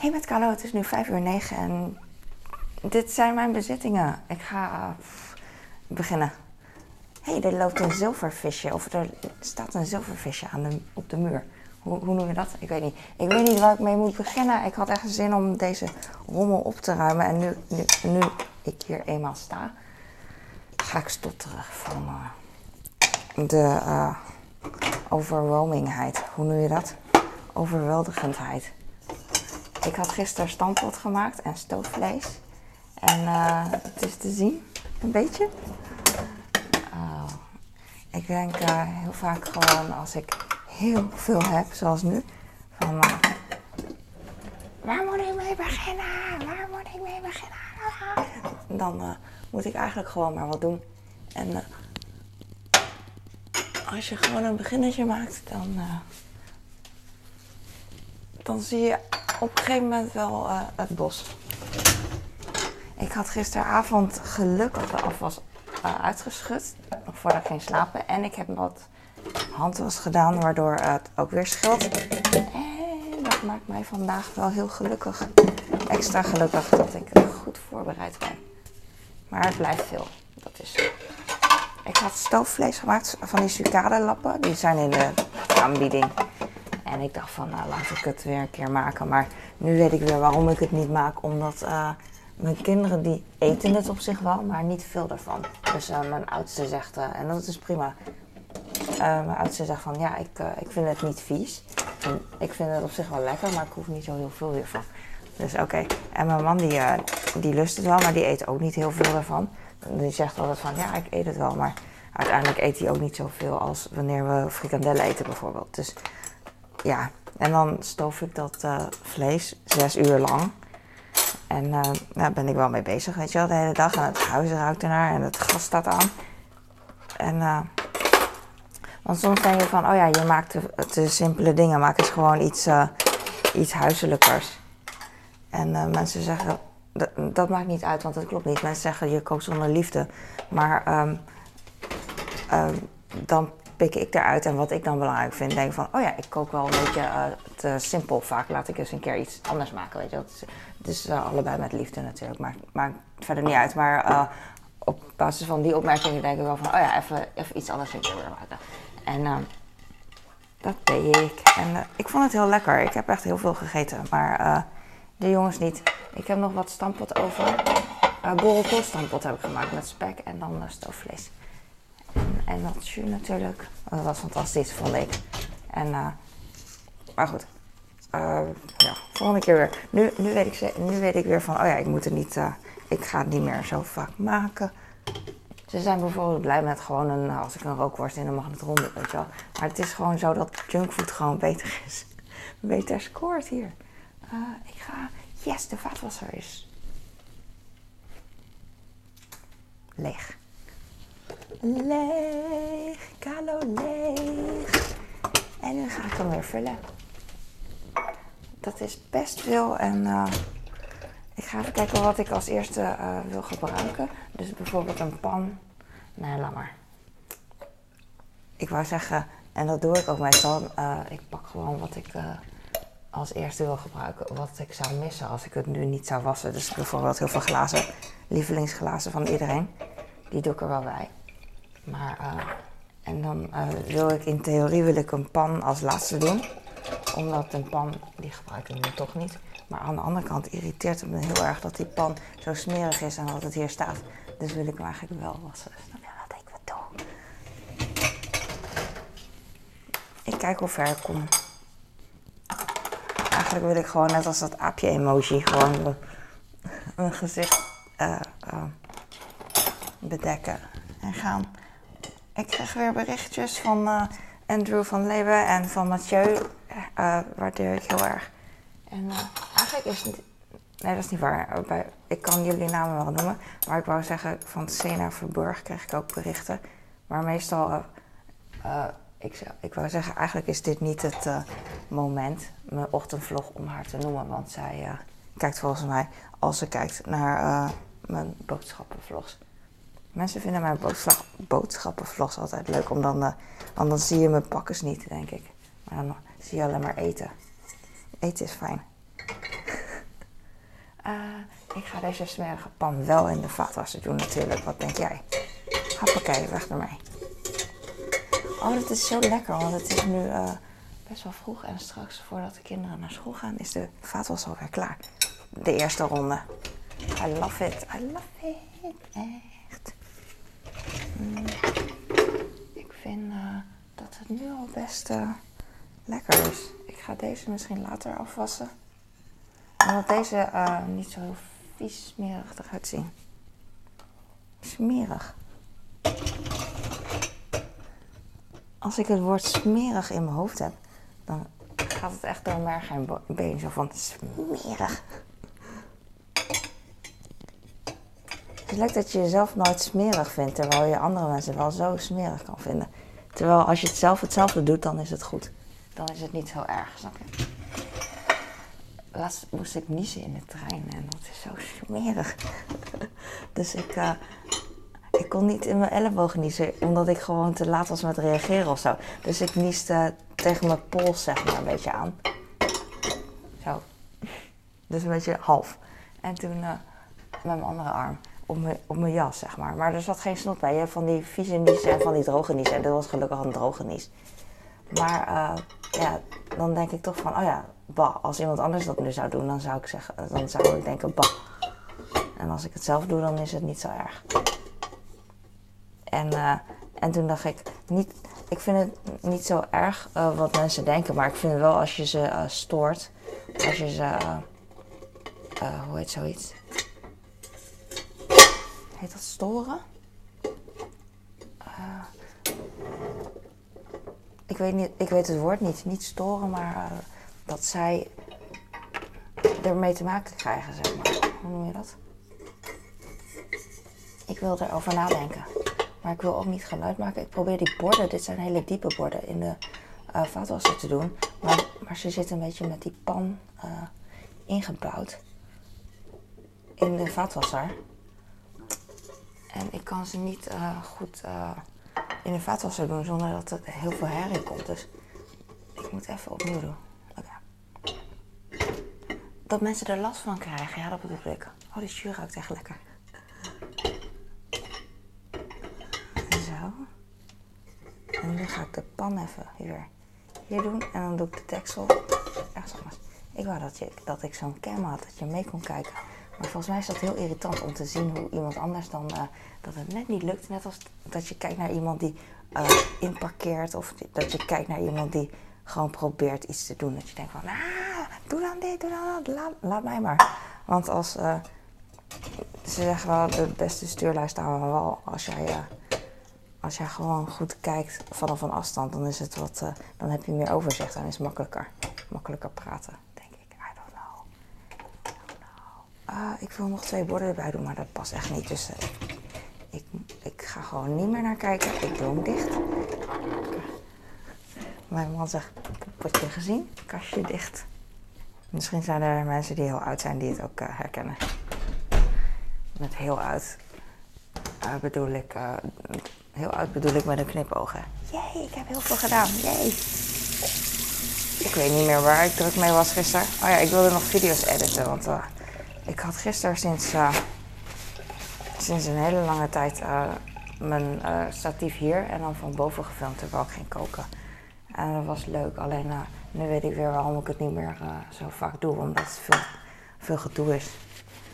Hey met Carlo, het is nu 5 uur 9 en dit zijn mijn bezittingen. Ik ga uh, beginnen. Hé, hey, er loopt een zilvervisje, of er staat een zilvervisje aan de, op de muur. Hoe, hoe noem je dat? Ik weet niet. Ik weet niet waar ik mee moet beginnen. Ik had echt zin om deze rommel op te ruimen. En nu, nu, nu ik hier eenmaal sta, ga ik stotteren van uh, de uh. Hoe noem je dat? Overweldigendheid. Ik had gisteren stampot gemaakt en stoofvlees. En uh, het is te zien, een beetje. Uh, ik denk uh, heel vaak gewoon als ik heel veel heb, zoals nu, van uh, waar moet ik mee beginnen? Waar moet ik mee beginnen? Dan moet ik eigenlijk gewoon maar wat doen. En als je gewoon een beginnetje maakt, dan, dan zie je op een gegeven moment wel uh, het bos. Ik had gisteravond gelukkig de afwas uh, uitgeschud, nog voordat ik ging slapen. En ik heb wat handwas gedaan, waardoor het ook weer scheelt. En dat maakt mij vandaag wel heel gelukkig. Extra gelukkig dat ik goed voorbereid ben. Maar het blijft veel, dat is zo. Ik had stoofvlees gemaakt van die sucade-lappen. Die zijn in de aanbieding. En ik dacht van, nou laat ik het weer een keer maken. Maar nu weet ik weer waarom ik het niet maak. Omdat uh, mijn kinderen die eten het op zich wel, maar niet veel ervan. Dus uh, mijn oudste zegt, uh, en dat is prima. mijn oudste zegt van, ja, ik, ik vind het niet vies. En ik vind het op zich wel lekker, maar ik hoef niet zo heel veel hiervan. Dus oké. En mijn man die, die lust het wel, maar die eet ook niet heel veel ervan. Die zegt altijd van, ja, ik eet het wel. Maar uiteindelijk eet hij ook niet zoveel als wanneer we frikandellen eten bijvoorbeeld. Dus ja, en dan stoof ik dat uh, vlees zes uur lang. En daar ben ik wel mee bezig, weet je wel, de hele dag. En het huis ruikt ernaar en het gas staat aan. En, uh, want soms denk je van, oh ja, je maakt de, de simpele dingen. Maak eens gewoon iets, iets huiselijkers. En mensen zeggen, dat, maakt niet uit, want dat klopt niet. Mensen zeggen, je kookt zonder liefde. Maar um, dan pik ik eruit en wat ik dan belangrijk vind. Denk van, oh ja, ik kook wel een beetje uh, te simpel vaak. Laat ik eens een keer iets anders maken, weet je. Het is, uh, allebei met liefde natuurlijk, maar maakt verder niet uit. Maar uh, op basis van die opmerkingen denk ik wel van, oh ja, even, even iets anders een keer weer maken. En dat deed ik. En ik vond het heel lekker. Ik heb echt heel veel gegeten, maar de jongens niet. Ik heb nog wat stampot over. Uh, borrelkool stampot heb ik gemaakt met spek en dan stoofvlees. En, jus natuurlijk. Dat was fantastisch, vond ik. En, uh, maar goed. Uh, ja, volgende keer weer. Nu, nu, weet ik, nu weet ik weer van, oh ja, ik moet het niet, uh, ik ga het niet meer zo vaak maken. Ze zijn bijvoorbeeld blij met gewoon een, als ik een rookworst in, dan mag het ronden, weet je wel. Maar het is gewoon zo dat junkfood gewoon beter is. Beter scoort hier. ik ga, yes, de vaatwasser is leeg. Leeg, kalo leeg. En nu ga ik hem weer vullen. Dat is best veel en uh, ik ga even kijken wat ik als eerste uh, wil gebruiken. Dus bijvoorbeeld een pan. Nee, laat maar. Ik wou zeggen, en dat doe ik ook meestal, uh, ik pak gewoon wat ik als eerste wil gebruiken. Wat ik zou missen als ik het nu niet zou wassen. Dus bijvoorbeeld heel veel glazen, lievelingsglazen van iedereen. Die doe ik er wel bij. Maar, uh, en dan uh, wil ik in theorie wil ik een pan als laatste doen. Omdat een pan, die gebruik ik nu toch niet. Maar aan de andere kant irriteert het me heel erg dat die pan zo smerig is en dat het hier staat. Dus wil ik hem eigenlijk wel wassen. Snap je wat ik? Ik kijk hoe ver ik kom. Eigenlijk wil ik gewoon net als dat aapje-emoji gewoon mijn gezicht uh, bedekken en gaan. Ik kreeg weer berichtjes van uh, Andrew van Leeuwen en van Mathieu. Uh, waardeer ik heel erg. En eigenlijk is het. Nee, dat is niet waar. Bij, ik kan jullie namen wel noemen. Maar ik wou zeggen, van Sena Verburg kreeg ik ook berichten. Maar meestal. ik, ik wou zeggen, eigenlijk is dit niet het moment, mijn ochtendvlog, om haar te noemen. Want zij kijkt volgens mij, als ze kijkt naar mijn boodschappenvlogs. Mensen vinden mijn boodschappenvlogs altijd leuk, om dan, uh, want dan zie je mijn pakkers niet, denk ik. Maar dan zie je alleen maar eten. Eten is fijn. Uh, ik ga deze smerige pan wel in de vaatwasser doen natuurlijk. Wat denk jij? Hoppakee, weg ermee. Oh, dat is zo lekker, want het is nu uh, best wel vroeg. En straks, voordat de kinderen naar school gaan, is de vaatwas alweer klaar. De eerste ronde. I love it. I love it. Mm. Ik vind uh, dat het nu al best uh, lekker is. Ik ga deze misschien later afwassen. Omdat deze uh, niet zo vies smerig eruit zien. Smerig. Als ik het woord smerig in mijn hoofd heb, dan gaat het echt door merg en been. Zo van smerig. Het lijkt dat je jezelf nooit smerig vindt, terwijl je andere mensen wel zo smerig kan vinden. Terwijl als je het zelf hetzelfde doet, dan is het goed. Dan is het niet zo erg, snap je? Laatst moest ik niezen in de trein en dat is zo smerig. dus ik, uh, ik kon niet in mijn elleboog niezen, omdat ik gewoon te laat was met reageren of zo. Dus ik nieste tegen mijn pols, zeg maar, een beetje aan. Zo. Dus een beetje half. En toen uh, met mijn andere arm op mijn, op mijn jas, zeg maar. Maar er zat geen snot bij. Je hebt van die vieze nies en van die droge nies. En dit was gelukkig een droge nies. Maar uh, ja, dan denk ik toch van, oh ja, bah. Als iemand anders dat nu zou doen, dan zou ik, zeggen, dan zou ik denken, bah. En als ik het zelf doe, dan is het niet zo erg. En, uh, en toen dacht ik, niet, ik vind het niet zo erg uh, wat mensen denken. Maar ik vind het wel als je ze stoort. Als je ze, hoe heet zoiets? Heet dat storen? Uh, ik, weet niet, ik weet het woord niet. Niet storen, maar uh, dat zij ermee te maken krijgen, zeg maar. Hoe noem je dat? Ik wil erover nadenken. Maar ik wil ook niet geluid maken. Ik probeer die borden, dit zijn hele diepe borden, in de uh, vaatwasser te doen. Maar, maar ze zitten een beetje met die pan ingebouwd. In de vaatwasser. En ik kan ze niet uh, goed uh, in de vaatwasser doen zonder dat er heel veel herrie komt. Dus ik moet even opnieuw doen. Dat mensen er last van krijgen, ja, dat bedoel ik. Oh, die jus ruikt echt lekker. Zo. En nu ga ik de pan even hier, hier doen. En dan doe ik de deksel ergens anders. Ik wou dat, je, dat ik zo'n cam had, dat je mee kon kijken. Maar volgens mij is dat heel irritant om te zien hoe iemand anders dan uh, dat het net niet lukt. Net als dat je kijkt naar iemand die uh, inparkeert of dat je kijkt naar iemand die gewoon probeert iets te doen. Dat je denkt van, ah, doe dan dit, doe dan dat, laat, mij maar. Want als, uh, ze zeggen wel, de beste stuurlui staan we wel als jij, als jij gewoon goed kijkt vanaf een afstand. Dan is het wat, dan heb je meer overzicht en is makkelijker, makkelijker praten. Uh, ik wil nog twee borden erbij doen, maar dat past echt niet. Dus uh, ik, ik ga gewoon niet meer naar kijken. Ik doe hem dicht. Mijn man zegt, potje gezien, kastje dicht. Misschien zijn er mensen die heel oud zijn die het ook uh, herkennen. Met heel oud bedoel ik, heel oud bedoel ik met een knipogen. Jee, ik heb heel veel gedaan. Jee. Ik weet niet meer waar ik druk mee was gisteren. Oh ja, ik wilde nog video's editen, want ik had gisteren sinds, uh, sinds een hele lange tijd uh, mijn uh, statief hier en dan van boven gefilmd terwijl ik ging koken. En dat was leuk, alleen nu weet ik weer waarom ik het niet meer zo vaak doe, omdat het veel, veel gedoe is.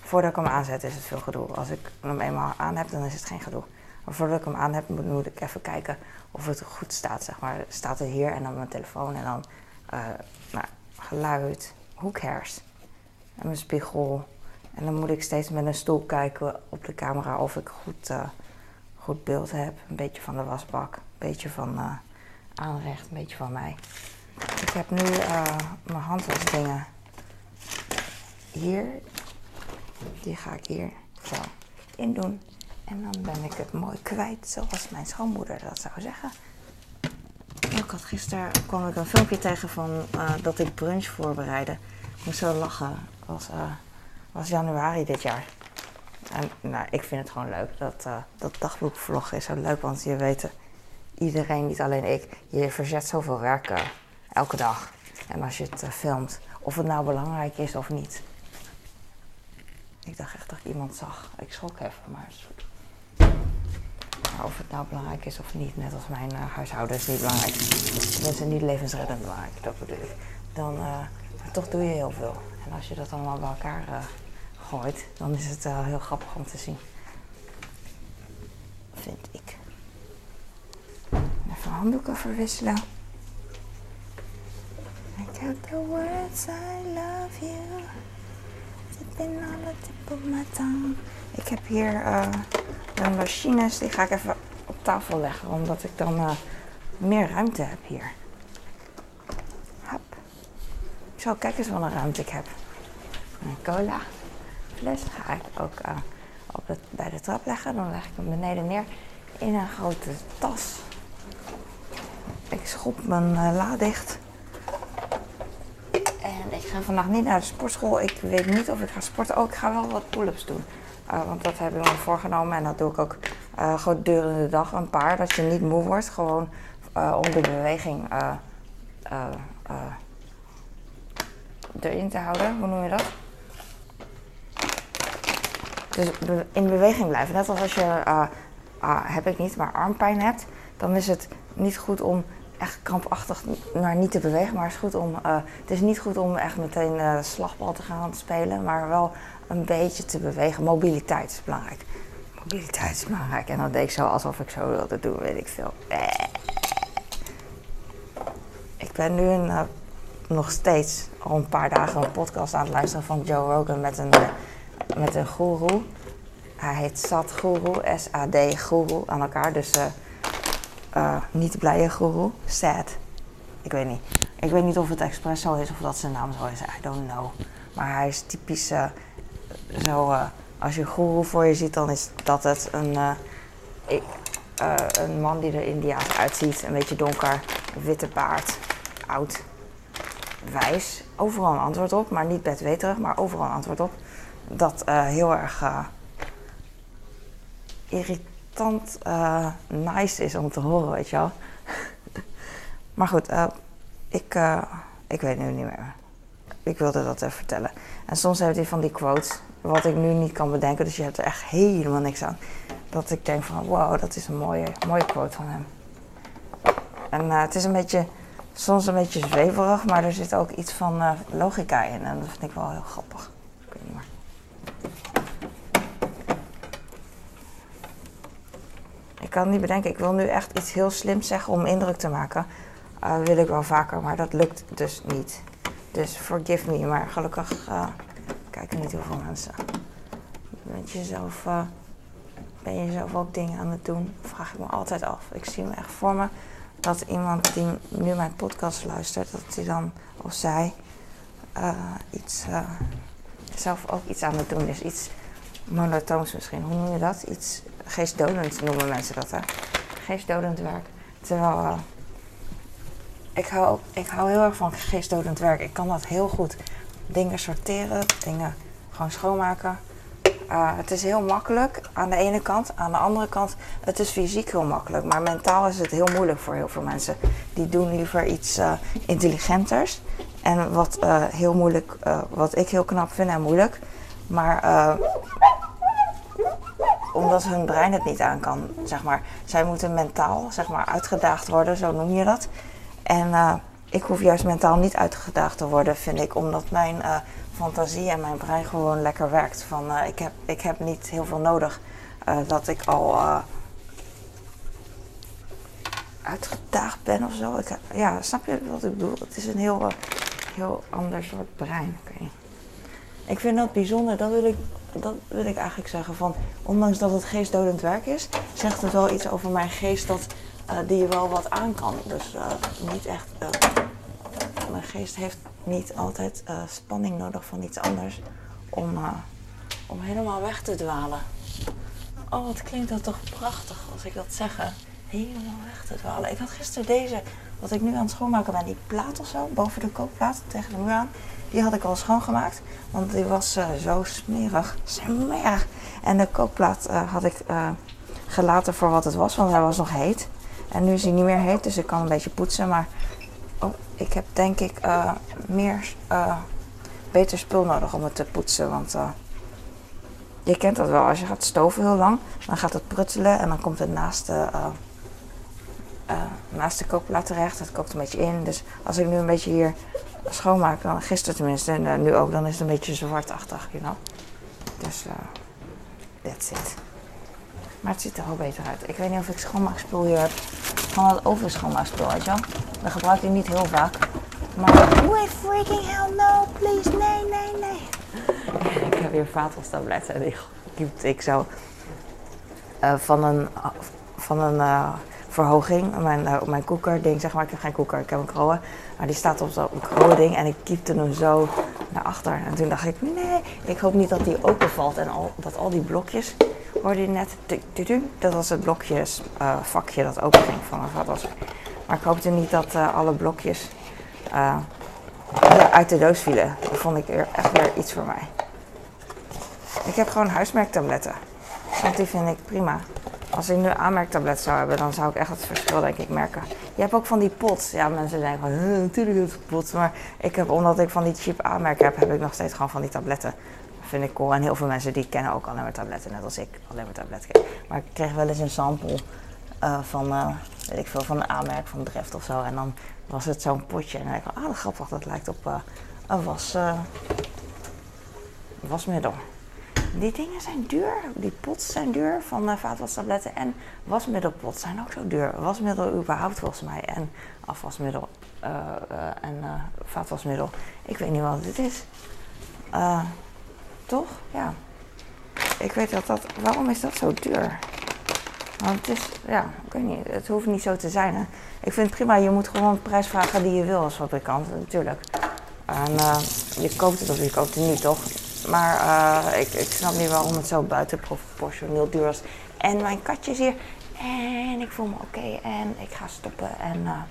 Voordat ik hem aanzet is het veel gedoe. Als ik hem eenmaal aan heb, dan is het geen gedoe. Maar voordat ik hem aan heb, moet, ik even kijken of het goed staat. Zeg maar. Staat het hier en dan mijn telefoon en dan nou, geluid, cares? En mijn spiegel, en dan moet ik steeds met een stoel kijken op de camera of ik goed, uh, goed beeld heb. Een beetje van de wasbak, een beetje van uh, aanrecht, een beetje van mij. Ik heb nu uh, mijn handwasdingen hier. Die ga ik hier zo in doen. En dan ben ik het mooi kwijt, zoals mijn schoonmoeder dat zou zeggen. Ik had gisteren kwam ik een filmpje tegen van dat ik brunch voorbereidde. Ik moest zo lachen. Was was januari dit jaar. En nou, ik vind het gewoon leuk. Dat, uh, dat dagboekvlog is zo leuk, want je weet, iedereen, niet alleen ik, je verzet zoveel werk uh, elke dag. En als je het filmt, of het nou belangrijk is of niet. Ik dacht echt dat ik iemand zag. Ik schrok even, maar of het nou belangrijk is of niet, net als mijn uh, huishouden is niet belangrijk. is niet levensreddend belangrijk, dat bedoel ik. Dan, toch doe je heel veel. En als je dat allemaal bij elkaar uh, dan is het heel grappig om te zien. Vind ik. Even handdoeken verwisselen. I got the words I love you. Of my tongue. Ik heb hier uh, de machines, die ga ik even op tafel leggen, omdat ik dan uh, meer ruimte heb hier. Hop. Zo, kijk eens wat een ruimte ik heb. Een cola fles ga ik ook uh, op het, bij de trap leggen. Dan leg ik hem beneden neer in een grote tas. Ik schop mijn uh, la dicht. En ik ga vandaag niet naar de sportschool. Ik weet niet of ik ga sporten. Oh, ik ga wel wat pull-ups doen. Uh, want dat heb ik me voorgenomen. En dat doe ik ook uh, gewoon durende de dag een paar. Dat je niet moe wordt. Gewoon om de beweging erin te houden. Hoe noem je dat? Dus in beweging blijven. Net als als je, heb ik niet, maar armpijn hebt. Dan is het niet goed om echt krampachtig naar niet te bewegen. Maar het is, goed om, uh, het is niet goed om echt meteen uh, slagbal te gaan spelen. Maar wel een beetje te bewegen. Mobiliteit is belangrijk. Mobiliteit is belangrijk. En dan deed ik zo alsof ik zo wilde doen, weet ik veel. Ik ben nu uh, nog steeds al een paar dagen een podcast aan het luisteren van Joe Rogan met een, met een guru. Hij heet Sat Guru, S-A-D Guru aan elkaar. Dus uh, niet blije guru. Sad. Ik weet niet. Ik weet niet of het expres zo is of dat zijn naam zo is. I don't know. Maar hij is typisch uh, zo. Als je guru voor je ziet, dan is dat het een, een man die er Indiaans uitziet. Een beetje donker, witte baard, oud, wijs. Overal een antwoord op, maar niet bedweterig, maar overal een antwoord op. Dat heel erg irriteert uh, nice is om te horen, weet je wel. maar goed, uh, ik, uh, ik weet nu niet meer. Ik wilde dat even vertellen. En soms heeft hij van die quotes, wat ik nu niet kan bedenken, dus je hebt er echt helemaal niks aan. Dat ik denk van, wow, dat is een mooie, mooie quote van hem. En het is een beetje, soms een beetje zweverig, maar er zit ook iets van logica in. En dat vind ik wel heel grappig. Ik weet niet meer. Ik kan niet bedenken, ik wil nu echt iets heel slims zeggen om indruk te maken. Uh, wil ik wel vaker, maar dat lukt dus niet. Dus forgive me, maar gelukkig uh, kijken niet heel veel mensen. Uh, ben je zelf ook dingen aan het doen? Vraag ik me altijd af. Ik zie me echt voor me dat iemand die nu mijn podcast luistert, dat hij dan of zij iets, zelf ook iets aan het doen is. Iets monotoons misschien. Hoe noem je dat? Iets geestdodend noemen mensen dat, hè? Geestdodend werk. Terwijl uh, ik, hou, ik hou heel erg van geestdodend werk. Ik kan dat heel goed. Dingen sorteren, dingen gewoon schoonmaken. Uh, het is heel makkelijk aan de ene kant. Aan de andere kant, het is fysiek heel makkelijk. Maar mentaal is het heel moeilijk voor heel veel mensen. Die doen liever iets uh, intelligenters. En wat heel moeilijk, wat ik heel knap vind en moeilijk. Maar omdat hun brein het niet aan kan, zeg maar. Zij moeten mentaal, zeg maar, uitgedaagd worden, zo noem je dat. En uh, ik hoef juist mentaal niet uitgedaagd te worden, vind ik, omdat mijn uh, fantasie en mijn brein gewoon lekker werkt. Van, uh, ik, heb, ik heb niet heel veel nodig dat ik al uitgedaagd ben of zo. Ik, ja, snap je wat ik bedoel? Het is een heel, heel ander soort brein. Okay. Ik vind dat bijzonder, dat wil ik dat wil ik eigenlijk zeggen. Van, ondanks dat het geestdodend werk is, zegt het wel iets over mijn geest dat uh, die wel wat aan kan. Dus uh, niet echt. Uh, mijn geest heeft niet altijd spanning nodig van iets anders om, om helemaal weg te dwalen. Oh, wat klinkt dat toch prachtig als ik dat zeg. Helemaal weg te dwalen. Ik had gisteren deze, wat ik nu aan het schoonmaken ben, die plaat of zo, boven de kookplaat tegen de muur aan. Die had ik al schoongemaakt, want die was uh, zo smerig. Smerig. En de kookplaat uh, had ik uh, gelaten voor wat het was, want hij was nog heet. En nu is hij niet meer heet, dus ik kan een beetje poetsen. Maar oh, ik heb denk ik meer, beter spul nodig om het te poetsen. Want je kent dat wel, als je gaat stoven heel lang, dan gaat het pruttelen en dan komt het naast de, naast de kookplaat terecht. Het kookt een beetje in. Dus als ik nu een beetje hier schoonmaak, dan gisteren tenminste, en uh, nu ook, dan is het een beetje zwartachtig, you know. Dus that's it. Maar het ziet er wel beter uit. Ik weet niet of ik schoonmaakspul hier heb. Van het overschoonmaakspul, weet je wel. Dat gebruik ik niet heel vaak. Maar, wait freaking hell no, please, nee, nee, nee. ik heb hier vaatwastabletten en die kiep ik zo uh, van een, van een uh, verhoging. Mijn, uh, mijn koekerding, zeg maar. Ik heb geen koeker, ik heb een kroon. Maar die staat op zo'n kroon-ding en ik kiepte hem zo naar achter. En toen dacht ik, nee, ik hoop niet dat die openvalt en al, dat al die blokjes hoorde je net, dat was het blokjes uh, vakje dat open ging van een vaatwasser. Maar ik hoopte niet dat uh, alle blokjes uit de doos vielen. Dat vond ik echt weer iets voor mij. Ik heb gewoon huismerktabletten. Want die vind ik prima. Als ik nu aanmerktabletten zou hebben, dan zou ik echt het verschil denk ik merken. Je hebt ook van die pots. Ja, mensen denken van, natuurlijk is het pots. Maar ik heb, omdat ik van die cheap aanmerken heb, heb ik nog steeds gewoon van die tabletten vind ik cool. En heel veel mensen die kennen ook alleen maar tabletten, net als ik alleen maar tabletten ken. Maar ik kreeg wel eens een sample uh, van, uh, weet ik veel, van een aanmerk van Dreft of zo. En dan was het zo'n potje. En dan denk ik, ah, dat grappig, dat lijkt op uh, een was, wasmiddel. Die dingen zijn duur. Die pots zijn duur van uh, vaatwastabletten. En wasmiddelpots zijn ook zo duur. Wasmiddel überhaupt volgens mij. En afwasmiddel en vaatwasmiddel. Ik weet niet wat het is. Toch? Ja. Ik weet dat dat. Waarom is dat zo duur? Want het is, ja, ik weet niet. Het hoeft niet zo te zijn. Hè. Ik vind het prima. Je moet gewoon de prijs vragen die je wil als fabrikant, natuurlijk. En je koopt het of je koopt het niet, toch? Maar uh, ik, ik snap niet waarom het zo buitenproportioneel duur is. En mijn katje is hier. En ik voel me oké. En ik ga stoppen. En uh,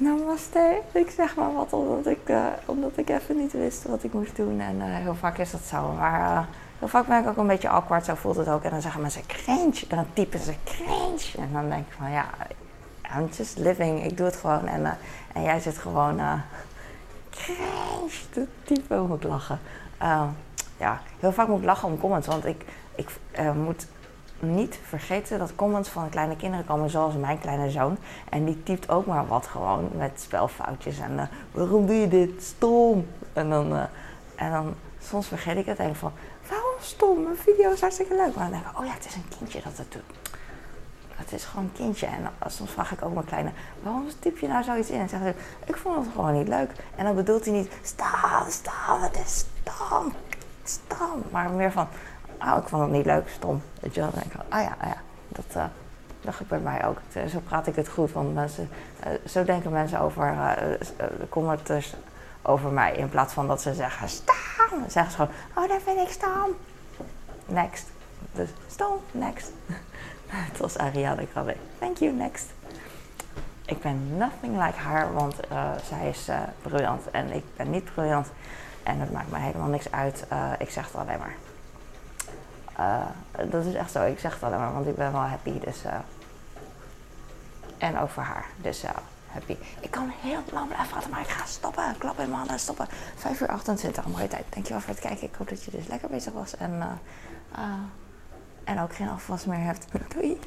Namaste. Ik zeg maar wat omdat ik, uh, omdat ik even niet wist wat ik moest doen. En heel vaak is dat zo. Maar heel vaak ben ik ook een beetje awkward. Zo voelt het ook. En dan zeggen mensen cringe. Dan typen ze cringe. En dan denk ik van ja, I'm just living. Ik doe het gewoon. En, en jij zit gewoon cringe te typen. Moet lachen. Ja, heel vaak moet ik lachen om comments. Want ik, ik moet niet vergeten dat comments van kleine kinderen komen, zoals mijn kleine zoon. En die typt ook maar wat gewoon met spelfoutjes. En uh, waarom doe je dit? Stom! En dan, uh, en dan soms vergeet ik het en van, waarom stom? Mijn video is hartstikke leuk. Maar dan denk ik, oh ja, het is een kindje dat het doet. Het is gewoon een kindje. En soms vraag ik ook mijn kleine, waarom typ je nou zoiets in? En zegt hij, ik vond het gewoon niet leuk. En dan bedoelt hij niet, stom, stom, het is stom, stom. Maar meer van, oh, ik vond het niet leuk, stom. Weet je wel, dan denk ik, ah ja, ah ja, dat, uh, gebeurt bij mij ook. Zo praat ik het goed, want mensen, uh, zo denken mensen over uh, commenters over mij. In plaats van dat ze zeggen, staan, zeggen ze gewoon, oh, daar vind ik staan. Next. Dus stom, next. Het was Ariane Grande. Thank you, next. Ik ben nothing like haar, want zij is briljant en ik ben niet briljant. En het maakt mij helemaal niks uit. ik zeg het alleen maar. Dat is echt zo. Ik zeg het alleen maar, want ik ben wel happy. Dus, en ook voor haar. Dus happy. Ik kan heel lang blijven praten, maar ik ga stoppen. Klap in mijn handen stoppen. 5 uur 28, mooie tijd. Dankjewel voor het kijken. Ik hoop dat je dus lekker bezig was. En, en ook geen afwas meer hebt. Doei!